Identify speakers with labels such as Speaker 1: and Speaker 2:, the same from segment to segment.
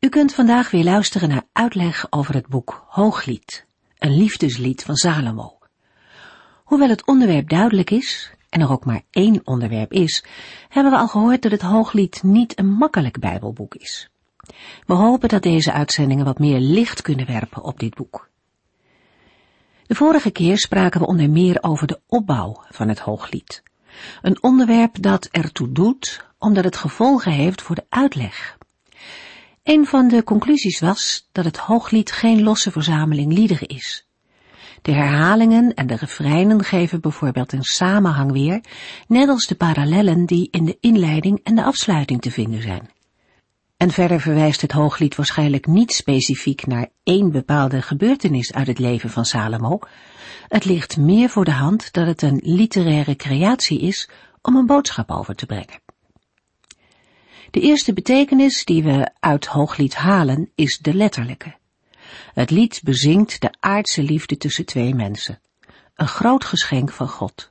Speaker 1: U kunt vandaag weer luisteren naar uitleg over het boek Hooglied, een liefdeslied van Salomo. Hoewel het onderwerp duidelijk is, en er ook maar één onderwerp is, hebben we al gehoord dat het Hooglied niet een makkelijk Bijbelboek is. We hopen dat deze uitzendingen wat meer licht kunnen werpen op dit boek. De vorige keer spraken we onder meer over de opbouw van het Hooglied. Een onderwerp dat ertoe doet omdat het gevolgen heeft voor de uitleg een van de conclusies was dat het hooglied geen losse verzameling liederen is. De herhalingen en de refreinen geven bijvoorbeeld een samenhang weer, net als de parallellen die in de inleiding en de afsluiting te vinden zijn. En verder verwijst het hooglied waarschijnlijk niet specifiek naar één bepaalde gebeurtenis uit het leven van Salomo. Het ligt meer voor de hand dat het een literaire creatie is om een boodschap over te brengen. De eerste betekenis die we uit Hooglied halen is de letterlijke. Het lied bezingt de aardse liefde tussen twee mensen. Een groot geschenk van God.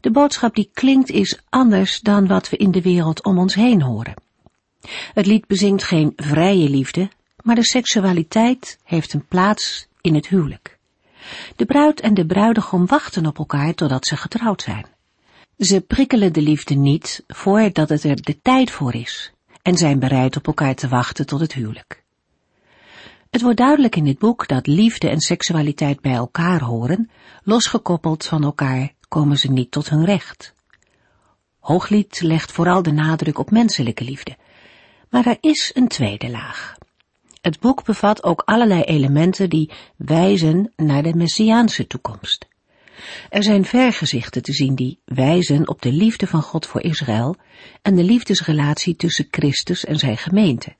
Speaker 1: De boodschap die klinkt is anders dan wat we in de wereld om ons heen horen. Het lied bezingt geen vrije liefde, maar de seksualiteit heeft een plaats in het huwelijk. De bruid en de bruidegom wachten op elkaar totdat ze getrouwd zijn. Ze prikkelen de liefde niet voordat het er de tijd voor is en zijn bereid op elkaar te wachten tot het huwelijk. Het wordt duidelijk in dit boek dat liefde en seksualiteit bij elkaar horen, losgekoppeld van elkaar komen ze niet tot hun recht. Hooglied legt vooral de nadruk op menselijke liefde, maar er is een tweede laag. Het boek bevat ook allerlei elementen die wijzen naar de messiaanse toekomst. Er zijn vergezichten te zien die wijzen op de liefde van God voor Israël en de liefdesrelatie tussen Christus en zijn gemeente.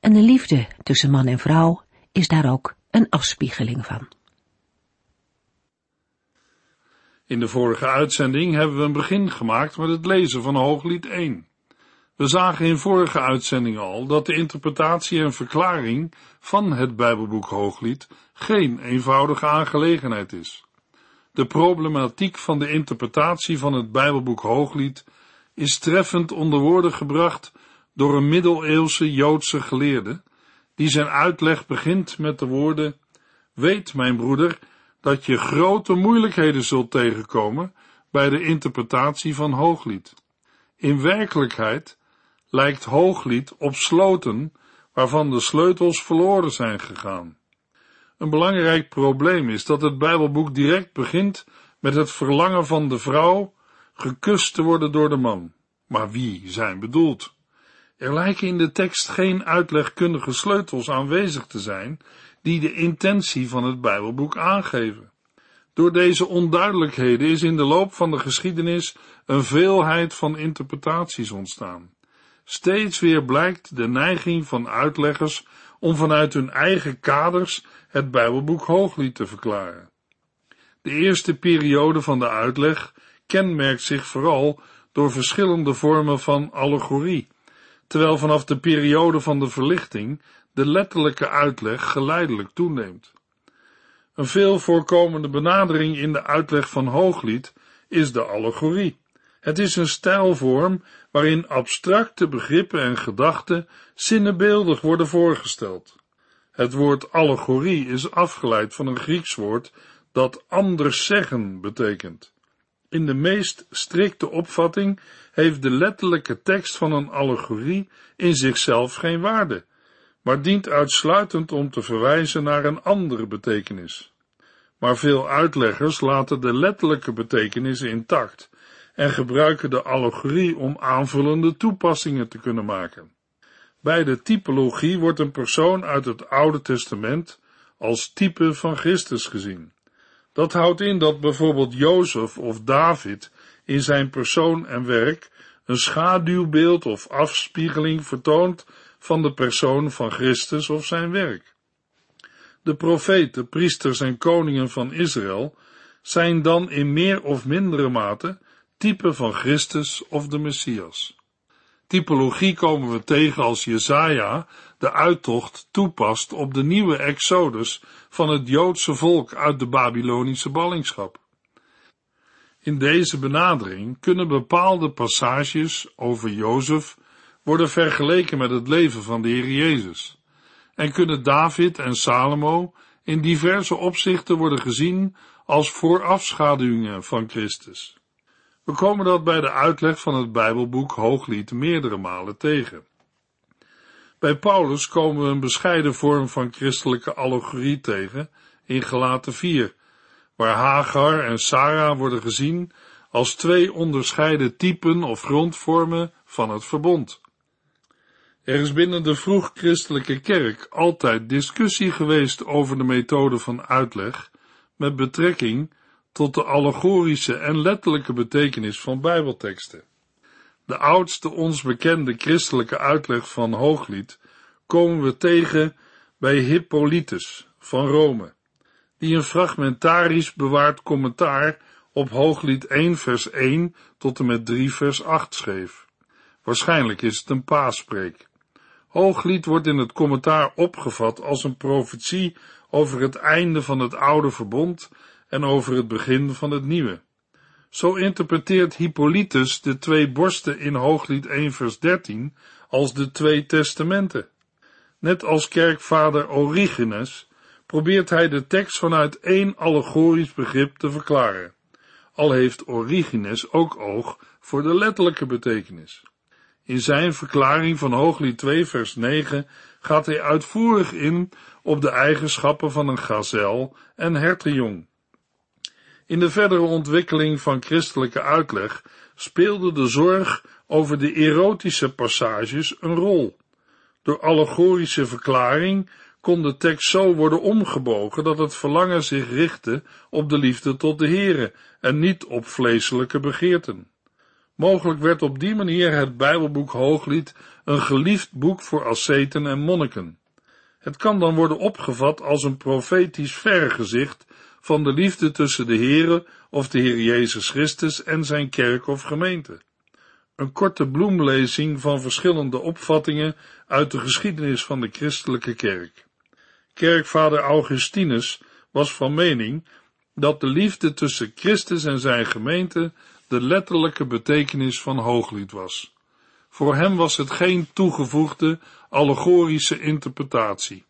Speaker 1: En de liefde tussen man en vrouw is daar ook een afspiegeling van.
Speaker 2: In de vorige uitzending hebben we een begin gemaakt met het lezen van Hooglied 1. We zagen in vorige uitzending al dat de interpretatie en verklaring van het Bijbelboek Hooglied geen eenvoudige aangelegenheid is. De problematiek van de interpretatie van het Bijbelboek Hooglied is treffend onder woorden gebracht door een middeleeuwse Joodse geleerde, die zijn uitleg begint met de woorden: Weet, mijn broeder, dat je grote moeilijkheden zult tegenkomen bij de interpretatie van Hooglied. In werkelijkheid lijkt Hooglied op sloten waarvan de sleutels verloren zijn gegaan. Een belangrijk probleem is dat het Bijbelboek direct begint met het verlangen van de vrouw gekust te worden door de man. Maar wie zijn bedoeld? Er lijken in de tekst geen uitlegkundige sleutels aanwezig te zijn die de intentie van het Bijbelboek aangeven. Door deze onduidelijkheden is in de loop van de geschiedenis een veelheid van interpretaties ontstaan. Steeds weer blijkt de neiging van uitleggers om vanuit hun eigen kaders het Bijbelboek Hooglied te verklaren. De eerste periode van de uitleg kenmerkt zich vooral door verschillende vormen van allegorie, terwijl vanaf de periode van de verlichting de letterlijke uitleg geleidelijk toeneemt. Een veel voorkomende benadering in de uitleg van Hooglied is de allegorie. Het is een stijlvorm waarin abstracte begrippen en gedachten zinnebeeldig worden voorgesteld. Het woord allegorie is afgeleid van een Grieks woord dat anders zeggen betekent. In de meest strikte opvatting heeft de letterlijke tekst van een allegorie in zichzelf geen waarde, maar dient uitsluitend om te verwijzen naar een andere betekenis. Maar veel uitleggers laten de letterlijke betekenis intact en gebruiken de allegorie om aanvullende toepassingen te kunnen maken. Bij de typologie wordt een persoon uit het Oude Testament als type van Christus gezien. Dat houdt in dat bijvoorbeeld Jozef of David in zijn persoon en werk een schaduwbeeld of afspiegeling vertoont van de persoon van Christus of zijn werk. De profeten, priesters en koningen van Israël zijn dan in meer of mindere mate typen van Christus of de Messias. Typologie komen we tegen als Jezaja de uittocht toepast op de nieuwe exodus van het Joodse volk uit de Babylonische ballingschap. In deze benadering kunnen bepaalde passages over Jozef worden vergeleken met het leven van de Heer Jezus en kunnen David en Salomo in diverse opzichten worden gezien als voorafschaduwingen van Christus. We komen dat bij de uitleg van het Bijbelboek Hooglied meerdere malen tegen. Bij Paulus komen we een bescheiden vorm van christelijke allegorie tegen in Gelaten 4, waar Hagar en Sarah worden gezien als twee onderscheiden typen of grondvormen van het verbond. Er is binnen de vroeg-christelijke kerk altijd discussie geweest over de methode van uitleg met betrekking tot de allegorische en letterlijke betekenis van Bijbelteksten. De oudste ons bekende christelijke uitleg van Hooglied komen we tegen bij Hippolytus van Rome, die een fragmentarisch bewaard commentaar op Hooglied 1 vers 1 tot en met 3 vers 8 schreef. Waarschijnlijk is het een paaspreek. Hooglied wordt in het commentaar opgevat als een profetie over het einde van het oude verbond en over het begin van het nieuwe. Zo interpreteert Hippolytus de twee borsten in Hooglied 1 vers 13 als de twee testamenten. Net als kerkvader Origenes probeert hij de tekst vanuit één allegorisch begrip te verklaren, al heeft Origenes ook oog voor de letterlijke betekenis. In zijn verklaring van Hooglied 2 vers 9 gaat hij uitvoerig in op de eigenschappen van een gazel en hertenjong. In de verdere ontwikkeling van christelijke uitleg speelde de zorg over de erotische passages een rol. Door allegorische verklaring kon de tekst zo worden omgebogen dat het verlangen zich richtte op de liefde tot de Here en niet op vleeselijke begeerten. Mogelijk werd op die manier het Bijbelboek Hooglied een geliefd boek voor asceten en monniken. Het kan dan worden opgevat als een profetisch vergezicht van de liefde tussen de Heere of de Heer Jezus Christus en zijn kerk of gemeente. Een korte bloemlezing van verschillende opvattingen uit de geschiedenis van de christelijke kerk. Kerkvader Augustinus was van mening dat de liefde tussen Christus en zijn gemeente de letterlijke betekenis van Hooglied was. Voor hem was het geen toegevoegde allegorische interpretatie.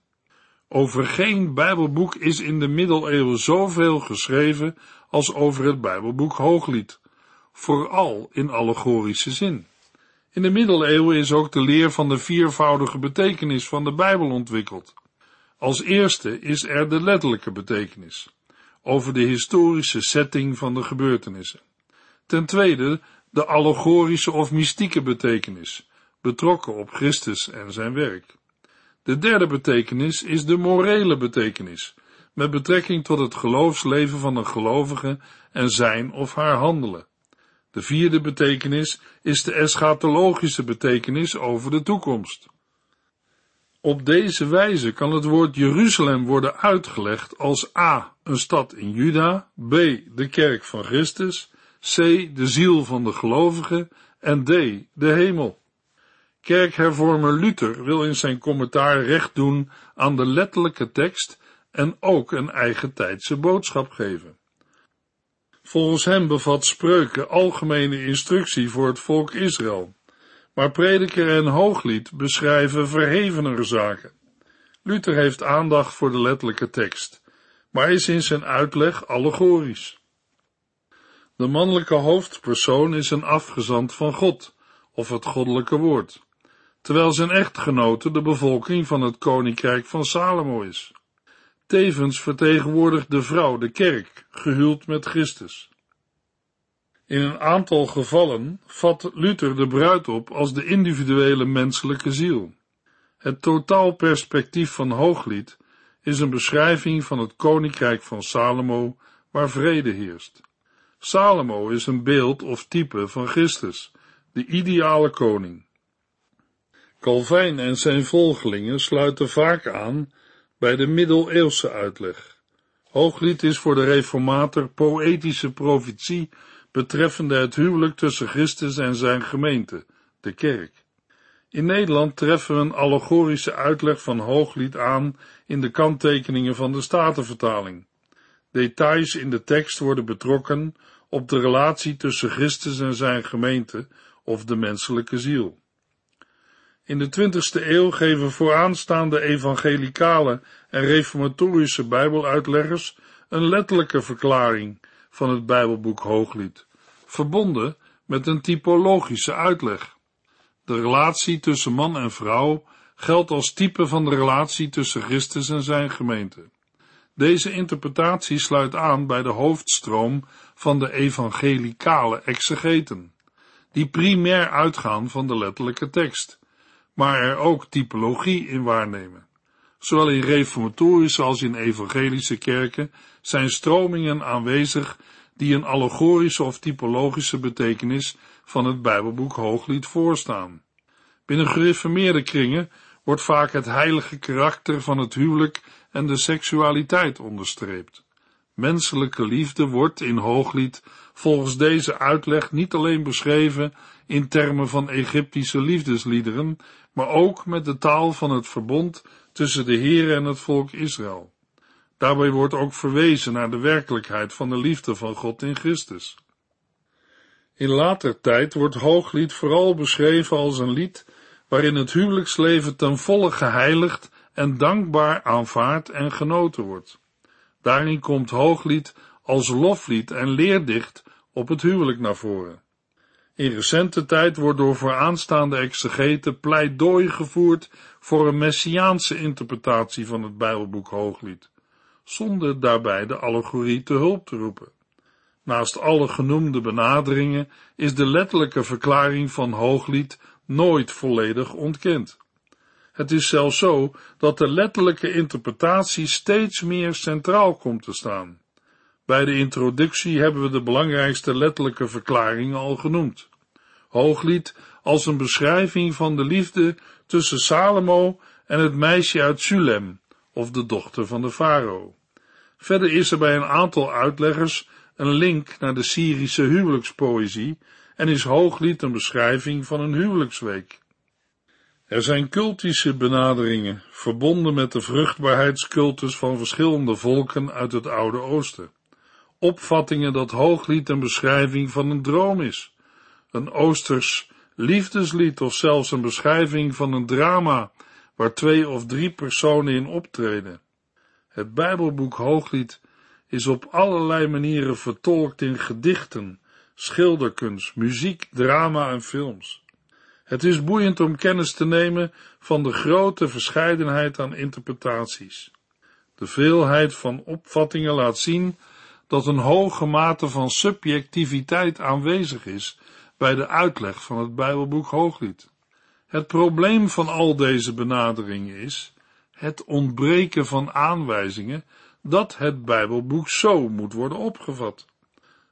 Speaker 2: Over geen Bijbelboek is in de middeleeuwen zoveel geschreven als over het Bijbelboek Hooglied, vooral in allegorische zin. In de middeleeuwen is ook de leer van de viervoudige betekenis van de Bijbel ontwikkeld. Als eerste is er de letterlijke betekenis, over de historische setting van de gebeurtenissen. Ten tweede de allegorische of mystieke betekenis, betrokken op Christus en zijn werk. De derde betekenis is de morele betekenis, met betrekking tot het geloofsleven van een gelovige en zijn of haar handelen. De vierde betekenis is de eschatologische betekenis over de toekomst. Op deze wijze kan het woord Jeruzalem worden uitgelegd als a. een stad in Juda, b. de kerk van Christus, c. de ziel van de gelovige en d. de hemel. Kerkhervormer Luther wil in zijn commentaar recht doen aan de letterlijke tekst en ook een eigen tijdse boodschap geven. Volgens hem bevat spreuken algemene instructie voor het volk Israël, maar prediker en hooglied beschrijven verhevenere zaken. Luther heeft aandacht voor de letterlijke tekst, maar is in zijn uitleg allegorisch. De mannelijke hoofdpersoon is een afgezant van God, of het goddelijke woord terwijl zijn echtgenote de bevolking van het koninkrijk van Salomo is. Tevens vertegenwoordigt de vrouw de kerk, gehuwd met Christus. In een aantal gevallen vat Luther de bruid op als de individuele menselijke ziel. Het totaalperspectief van Hooglied is een beschrijving van het koninkrijk van Salomo waar vrede heerst. Salomo is een beeld of type van Christus, de ideale koning. Calvijn en zijn volgelingen sluiten vaak aan bij de middeleeuwse uitleg. Hooglied is voor de reformator poëtische profetie betreffende het huwelijk tussen Christus en zijn gemeente, de kerk. In Nederland treffen we een allegorische uitleg van Hooglied aan in de kanttekeningen van de Statenvertaling. Details in de tekst worden betrokken op de relatie tussen Christus en zijn gemeente of de menselijke ziel. In de 20e eeuw geven vooraanstaande evangelicale en reformatorische bijbeluitleggers een letterlijke verklaring van het Bijbelboek Hooglied, verbonden met een typologische uitleg. De relatie tussen man en vrouw geldt als type van de relatie tussen Christus en zijn gemeente. Deze interpretatie sluit aan bij de hoofdstroom van de evangelicale exegeten, die primair uitgaan van de letterlijke tekst, maar er ook typologie in waarnemen. Zowel in reformatorische als in evangelische kerken zijn stromingen aanwezig die een allegorische of typologische betekenis van het Bijbelboek Hooglied voorstaan. Binnen gereformeerde kringen wordt vaak het heilige karakter van het huwelijk en de seksualiteit onderstreept. Menselijke liefde wordt in Hooglied volgens deze uitleg niet alleen beschreven in termen van Egyptische liefdesliederen, maar ook met de taal van het verbond tussen de Heer en het volk Israël. Daarbij wordt ook verwezen naar de werkelijkheid van de liefde van God in Christus. In later tijd wordt Hooglied vooral beschreven als een lied waarin het huwelijksleven ten volle geheiligd en dankbaar aanvaard en genoten wordt. Daarin komt Hooglied als loflied en leerdicht op het huwelijk naar voren. In recente tijd wordt door vooraanstaande exegeten pleidooi gevoerd voor een messiaanse interpretatie van het Bijbelboek Hooglied, zonder daarbij de allegorie te hulp te roepen. Naast alle genoemde benaderingen is de letterlijke verklaring van Hooglied nooit volledig ontkend. Het is zelfs zo dat de letterlijke interpretatie steeds meer centraal komt te staan. Bij de introductie hebben we de belangrijkste letterlijke verklaringen al genoemd. Hooglied als een beschrijving van de liefde tussen Salomo en het meisje uit Sulem, of de dochter van de farao. Verder is er bij een aantal uitleggers een link naar de Syrische huwelijkspoëzie en is Hooglied een beschrijving van een huwelijksweek. Er zijn cultische benaderingen, verbonden met de vruchtbaarheidscultus van verschillende volken uit het Oude Oosten. Opvattingen dat Hooglied een beschrijving van een droom is, een Oosters liefdeslied of zelfs een beschrijving van een drama waar twee of drie personen in optreden. Het Bijbelboek Hooglied is op allerlei manieren vertolkt in gedichten, schilderkunst, muziek, drama en films. Het is boeiend om kennis te nemen van de grote verscheidenheid aan interpretaties. De veelheid van opvattingen laat zien dat een hoge mate van subjectiviteit aanwezig is bij de uitleg van het Bijbelboek Hooglied. Het probleem van al deze benaderingen is het ontbreken van aanwijzingen dat het Bijbelboek zo moet worden opgevat.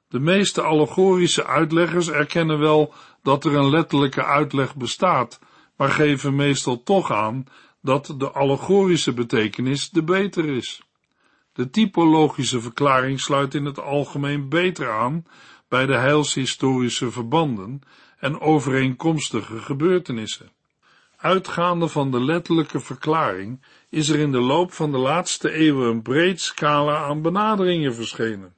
Speaker 2: De meeste allegorische uitleggers erkennen wel dat er een letterlijke uitleg bestaat, maar geven meestal toch aan dat de allegorische betekenis de beter is. De typologische verklaring sluit in het algemeen beter aan bij de heilshistorische verbanden en overeenkomstige gebeurtenissen. Uitgaande van de letterlijke verklaring is er in de loop van de laatste eeuwen een breed scala aan benaderingen verschenen.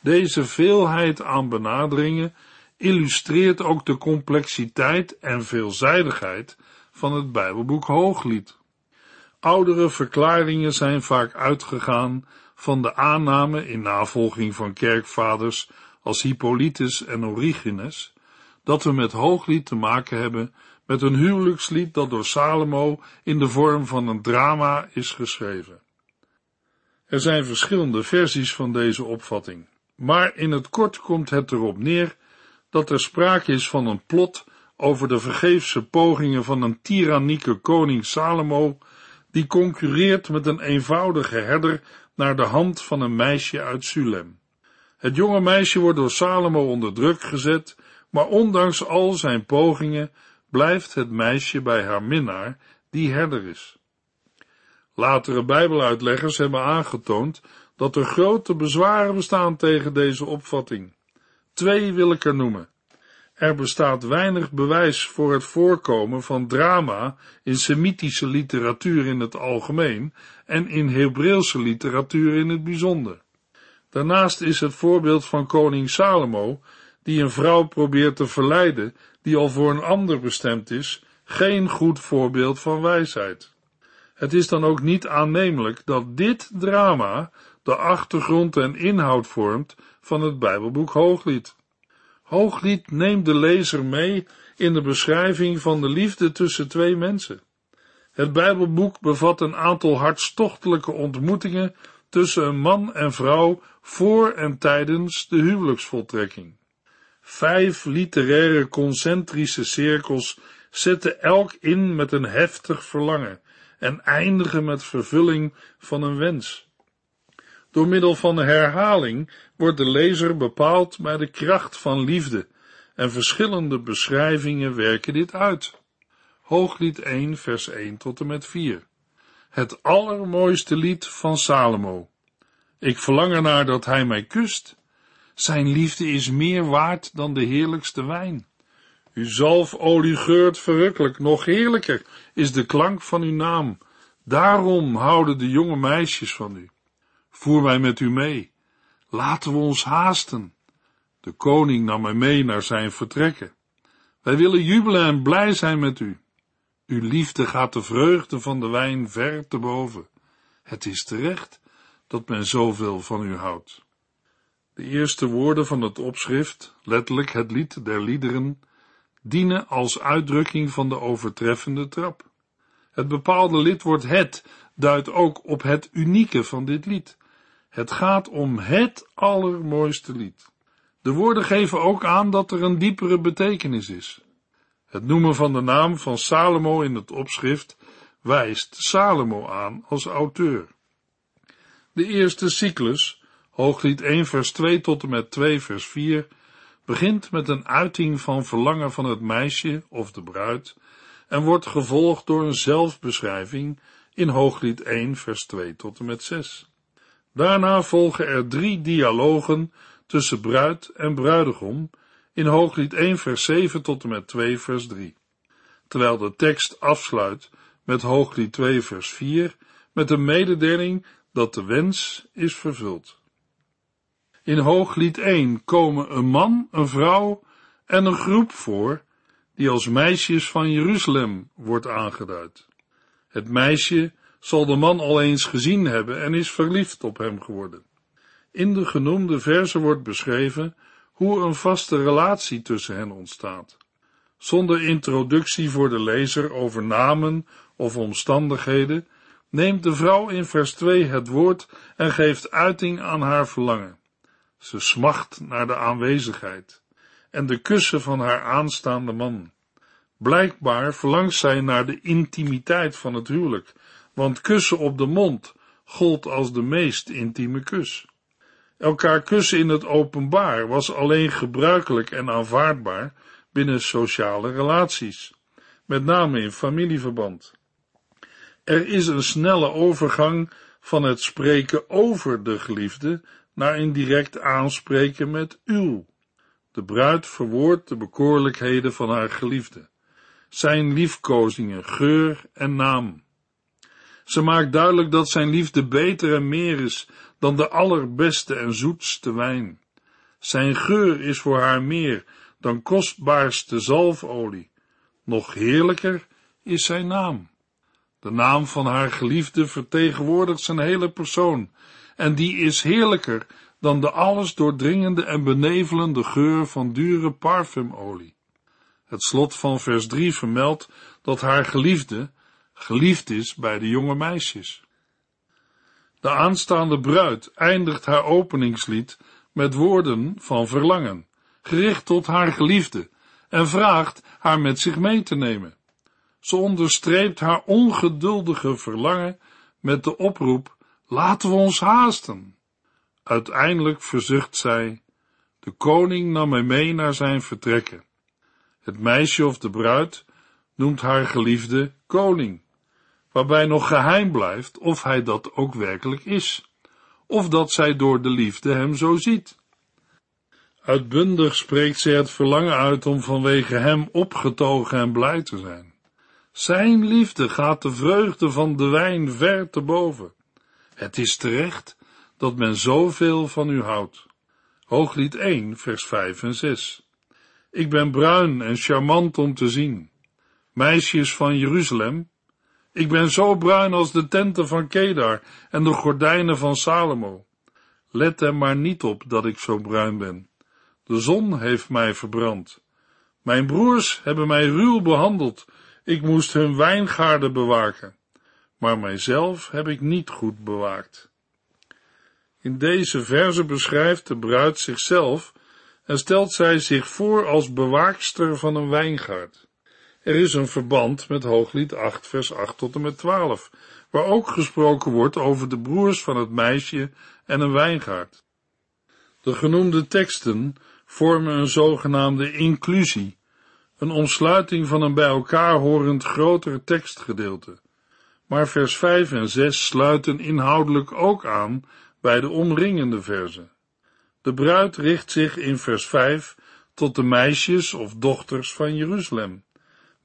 Speaker 2: Deze veelheid aan benaderingen illustreert ook de complexiteit en veelzijdigheid van het Bijbelboek Hooglied. Oudere verklaringen zijn vaak uitgegaan van de aanname in navolging van kerkvaders als Hippolytus en Origenes, dat we met Hooglied te maken hebben met een huwelijkslied dat door Salomo in de vorm van een drama is geschreven. Er zijn verschillende versies van deze opvatting, maar in het kort komt het erop neer dat er sprake is van een plot over de vergeefse pogingen van een tyrannieke koning Salomo, die concurreert met een eenvoudige herder naar de hand van een meisje uit Sulem. Het jonge meisje wordt door Salomo onder druk gezet, maar ondanks al zijn pogingen blijft het meisje bij haar minnaar, die herder is. Latere Bijbeluitleggers hebben aangetoond dat er grote bezwaren bestaan tegen deze opvatting. Twee wil ik er noemen. Er bestaat weinig bewijs voor het voorkomen van drama in Semitische literatuur in het algemeen en in Hebreeuwse literatuur in het bijzonder. Daarnaast is het voorbeeld van koning Salomo, die een vrouw probeert te verleiden die al voor een ander bestemd is, geen goed voorbeeld van wijsheid. Het is dan ook niet aannemelijk dat dit drama de achtergrond en inhoud vormt van het Bijbelboek Hooglied. Hooglied neemt de lezer mee in de beschrijving van de liefde tussen twee mensen. Het Bijbelboek bevat een aantal hartstochtelijke ontmoetingen tussen een man en vrouw voor en tijdens de huwelijksvoltrekking. Vijf literaire concentrische cirkels zetten elk in met een heftig verlangen en eindigen met vervulling van een wens. Door middel van herhaling wordt de lezer bepaald bij de kracht van liefde en verschillende beschrijvingen werken dit uit. Hooglied 1 vers 1 tot en met 4. Het allermooiste lied van Salomo. Ik verlang ernaar dat hij mij kust. Zijn liefde is meer waard dan de heerlijkste wijn. Uw zalfolie geurt verrukkelijk, nog heerlijker is de klank van uw naam. Daarom houden de jonge meisjes van u. Voer mij met u mee. Laten we ons haasten. De koning nam mij mee naar zijn vertrekken. Wij willen jubelen en blij zijn met u. Uw liefde gaat de vreugde van de wijn ver te boven. Het is terecht dat men zoveel van u houdt. De eerste woorden van het opschrift, letterlijk het lied der liederen, dienen als uitdrukking van de overtreffende trap. Het bepaalde lidwoord het duidt ook op het unieke van dit lied. Het gaat om het allermooiste lied. De woorden geven ook aan dat er een diepere betekenis is. Het noemen van de naam van Salomo in het opschrift wijst Salomo aan als auteur. De eerste cyclus, hooglied 1 vers 2 tot en met 2 vers 4, begint met een uiting van verlangen van het meisje of de bruid en wordt gevolgd door een zelfbeschrijving in hooglied 1 vers 2 tot en met 6. Daarna volgen er drie dialogen tussen bruid en bruidegom in hooglied 1 vers 7 tot en met 2 vers 3, terwijl de tekst afsluit met hooglied 2 vers 4 met een mededeling dat de wens is vervuld. In hooglied 1 komen een man, een vrouw en een groep voor, die als meisjes van Jeruzalem wordt aangeduid. Het meisje zal de man al eens gezien hebben en is verliefd op hem geworden. In de genoemde verse wordt beschreven hoe een vaste relatie tussen hen ontstaat. Zonder introductie voor de lezer over namen of omstandigheden, neemt de vrouw in vers 2 het woord en geeft uiting aan haar verlangen. Ze smacht naar de aanwezigheid en de kussen van haar aanstaande man. Blijkbaar verlangt zij naar de intimiteit van het huwelijk, want kussen op de mond gold als de meest intieme kus. Elkaar kussen in het openbaar was alleen gebruikelijk en aanvaardbaar binnen sociale relaties, met name in familieverband. Er is een snelle overgang van het spreken over de geliefde naar een direct aanspreken met uw. De bruid verwoordt de bekoorlijkheden van haar geliefde, zijn liefkozingen, geur en naam. Ze maakt duidelijk dat zijn liefde beter en meer is dan de allerbeste en zoetste wijn. Zijn geur is voor haar meer dan kostbaarste zalfolie. Nog heerlijker is zijn naam. De naam van haar geliefde vertegenwoordigt zijn hele persoon, en die is heerlijker dan de alles doordringende en benevelende geur van dure parfumolie. Het slot van vers 3 vermeldt dat haar geliefde geliefd is bij de jonge meisjes. De aanstaande bruid eindigt haar openingslied met woorden van verlangen, gericht tot haar geliefde, en vraagt haar met zich mee te nemen. Ze onderstreept haar ongeduldige verlangen met de oproep: laten we ons haasten. Uiteindelijk verzucht zij: de koning nam mij mee naar zijn vertrekken. Het meisje of de bruid noemt haar geliefde koning waarbij nog geheim blijft of hij dat ook werkelijk is, of dat zij door de liefde hem zo ziet. Uitbundig spreekt zij het verlangen uit om vanwege hem opgetogen en blij te zijn. Zijn liefde gaat de vreugde van de wijn ver te boven. Het is terecht dat men zoveel van u houdt. Hooglied 1, vers 5 en 6. Ik ben bruin en charmant om te zien. Meisjes van Jeruzalem, ik ben zo bruin als de tenten van Kedar en de gordijnen van Salomo. Let er maar niet op dat ik zo bruin ben. De zon heeft mij verbrand. Mijn broers hebben mij ruw behandeld. Ik moest hun wijngaarden bewaken. Maar mijzelf heb ik niet goed bewaakt. In deze verse beschrijft de bruid zichzelf en stelt zij zich voor als bewaakster van een wijngaard. Er is een verband met Hooglied 8 vers 8 tot en met 12, waar ook gesproken wordt over de broers van het meisje en een wijngaard. De genoemde teksten vormen een zogenaamde inclusie, een omsluiting van een bij elkaar horend groter tekstgedeelte. Maar vers 5 en 6 sluiten inhoudelijk ook aan bij de omringende verzen. De bruid richt zich in vers 5 tot de meisjes of dochters van Jeruzalem,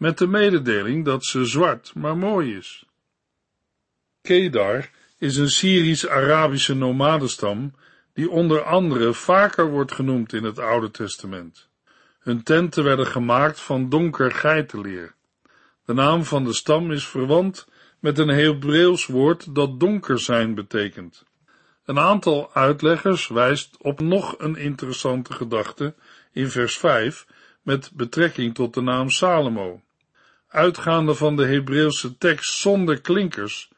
Speaker 2: met de mededeling dat ze zwart maar mooi is. Kedar is een Syrisch-Arabische nomadenstam die onder andere vaker wordt genoemd in het Oude Testament. Hun tenten werden gemaakt van donker geitenleer. De naam van de stam is verwant met een Hebreeuws woord dat donker zijn betekent. Een aantal uitleggers wijst op nog een interessante gedachte in vers 5 met betrekking tot de naam Salomo. Uitgaande van de Hebreeuwse tekst zonder klinkers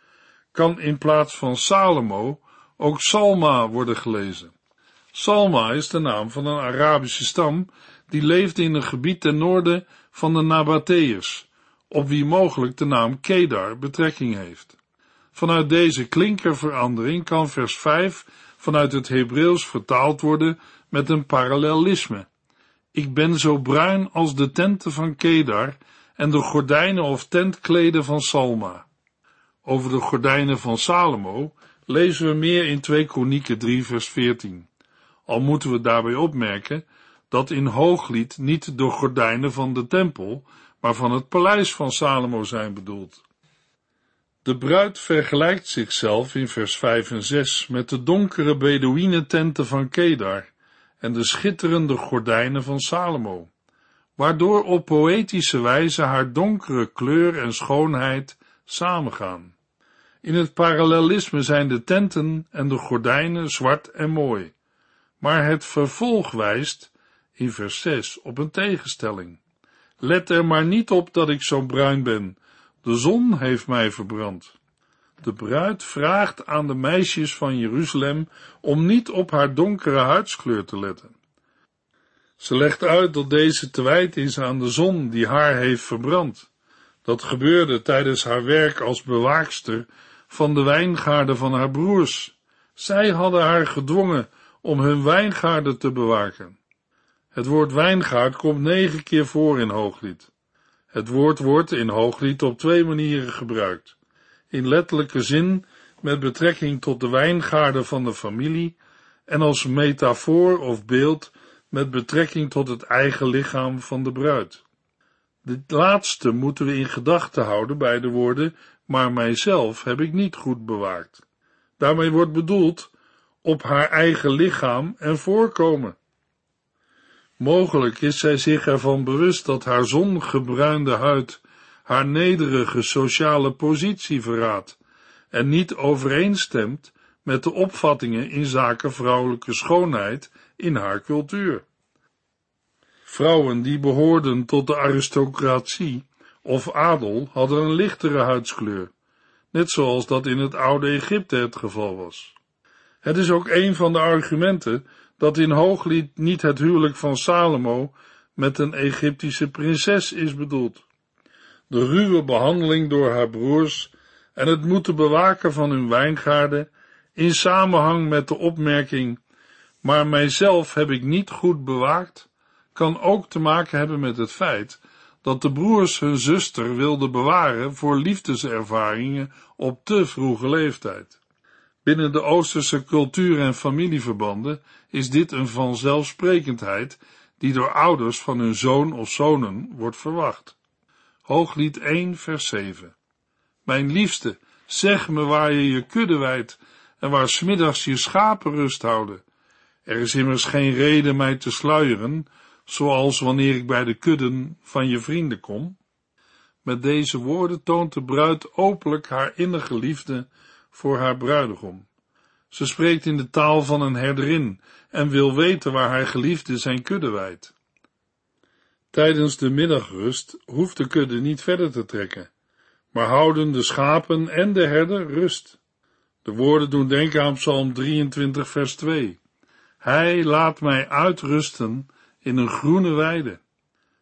Speaker 2: kan in plaats van Salomo ook Salma worden gelezen. Salma is de naam van een Arabische stam die leefde in een gebied ten noorden van de Nabateërs, op wie mogelijk de naam Kedar betrekking heeft. Vanuit deze klinkerverandering kan vers 5 vanuit het Hebreeuws vertaald worden met een parallelisme. Ik ben zo bruin als de tenten van Kedar en de gordijnen of tentkleden van Salma. Over de gordijnen van Salomo lezen we meer in 2 Kronieken 3 vers 14. Al moeten we daarbij opmerken dat in Hooglied niet de gordijnen van de tempel, maar van het paleis van Salomo zijn bedoeld. De bruid vergelijkt zichzelf in vers 5 en 6 met de donkere Bedouinententen van Kedar en de schitterende gordijnen van Salomo, waardoor op poëtische wijze haar donkere kleur en schoonheid samengaan. In het parallelisme zijn de tenten en de gordijnen zwart en mooi, maar het vervolg wijst in vers 6 op een tegenstelling. Let er maar niet op dat ik zo bruin ben, de zon heeft mij verbrand. De bruid vraagt aan de meisjes van Jeruzalem om niet op haar donkere huidskleur te letten. Ze legt uit dat deze te wijten is aan de zon die haar heeft verbrand. Dat gebeurde tijdens haar werk als bewaakster van de wijngaarden van haar broers. Zij hadden haar gedwongen om hun wijngaarden te bewaken. Het woord wijngaard komt negen keer voor in Hooglied. Het woord wordt in Hooglied op twee manieren gebruikt. In letterlijke zin met betrekking tot de wijngaarden van de familie en als metafoor of beeld met betrekking tot het eigen lichaam van de bruid. Dit laatste moeten we in gedachten houden bij de woorden, maar mijzelf heb ik niet goed bewaakt. Daarmee wordt bedoeld op haar eigen lichaam en voorkomen. Mogelijk is zij zich ervan bewust dat haar zongebruinde huid haar nederige sociale positie verraadt en niet overeenstemt met de opvattingen in zaken vrouwelijke schoonheid in haar cultuur. Vrouwen die behoorden tot de aristocratie of adel hadden een lichtere huidskleur, net zoals dat in het oude Egypte het geval was. Het is ook een van de argumenten dat in Hooglied niet het huwelijk van Salomo met een Egyptische prinses is bedoeld. De ruwe behandeling door haar broers en het moeten bewaken van hun wijngaarden in samenhang met de opmerking, maar mijzelf heb ik niet goed bewaakt, kan ook te maken hebben met het feit dat de broers hun zuster wilden bewaren voor liefdeservaringen op te vroege leeftijd. Binnen de Oosterse cultuur en familieverbanden is dit een vanzelfsprekendheid die door ouders van hun zoon of zonen wordt verwacht. Hooglied 1 vers 7 Mijn liefste, zeg me waar je je kudde wijdt en waar smiddags je schapen rust houden. Er is immers geen reden mij te sluieren, zoals wanneer ik bij de kudden van je vrienden kom. Met deze woorden toont de bruid openlijk haar innige liefde voor haar bruidegom. Ze spreekt in de taal van een herderin en wil weten waar haar geliefde zijn kudde wijdt. Tijdens de middagrust hoeft de kudde niet verder te trekken, maar houden de schapen en de herder rust. De woorden doen denken aan Psalm 23 vers 2. Hij laat mij uitrusten in een groene weide.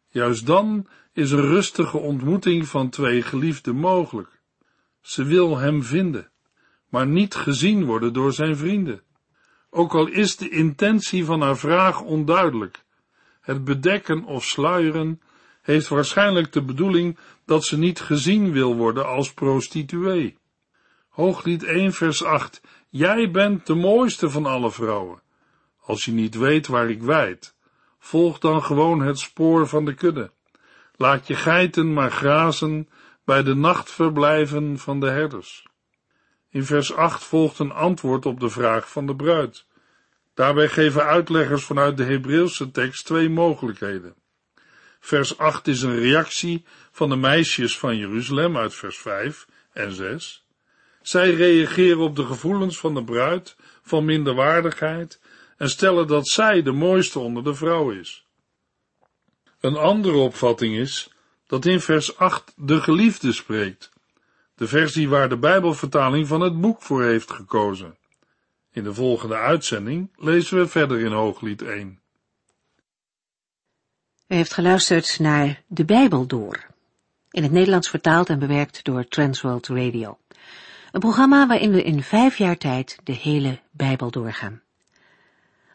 Speaker 2: Juist dan is een rustige ontmoeting van twee geliefden mogelijk. Ze wil hem vinden, maar niet gezien worden door zijn vrienden. Ook al is de intentie van haar vraag onduidelijk, het bedekken of sluieren heeft waarschijnlijk de bedoeling dat ze niet gezien wil worden als prostituee. Hooglied 1 vers 8 Jij bent de mooiste van alle vrouwen. Als je niet weet waar ik wijd, volg dan gewoon het spoor van de kudde. Laat je geiten maar grazen bij de nachtverblijven van de herders. In vers 8 volgt een antwoord op de vraag van de bruid. Daarbij geven uitleggers vanuit de Hebreeuwse tekst twee mogelijkheden. Vers 8 is een reactie van de meisjes van Jeruzalem uit vers 5 en 6. Zij reageren op de gevoelens van de bruid van minderwaardigheid en stellen dat zij de mooiste onder de vrouwen is. Een andere opvatting is dat in vers 8 de geliefde spreekt, de versie waar de Bijbelvertaling van het boek voor heeft gekozen. In de volgende uitzending lezen we verder in Hooglied 1.
Speaker 1: U heeft geluisterd naar De Bijbel Door, in het Nederlands vertaald en bewerkt door Transworld Radio. Een programma waarin we in vijf jaar tijd de hele Bijbel doorgaan.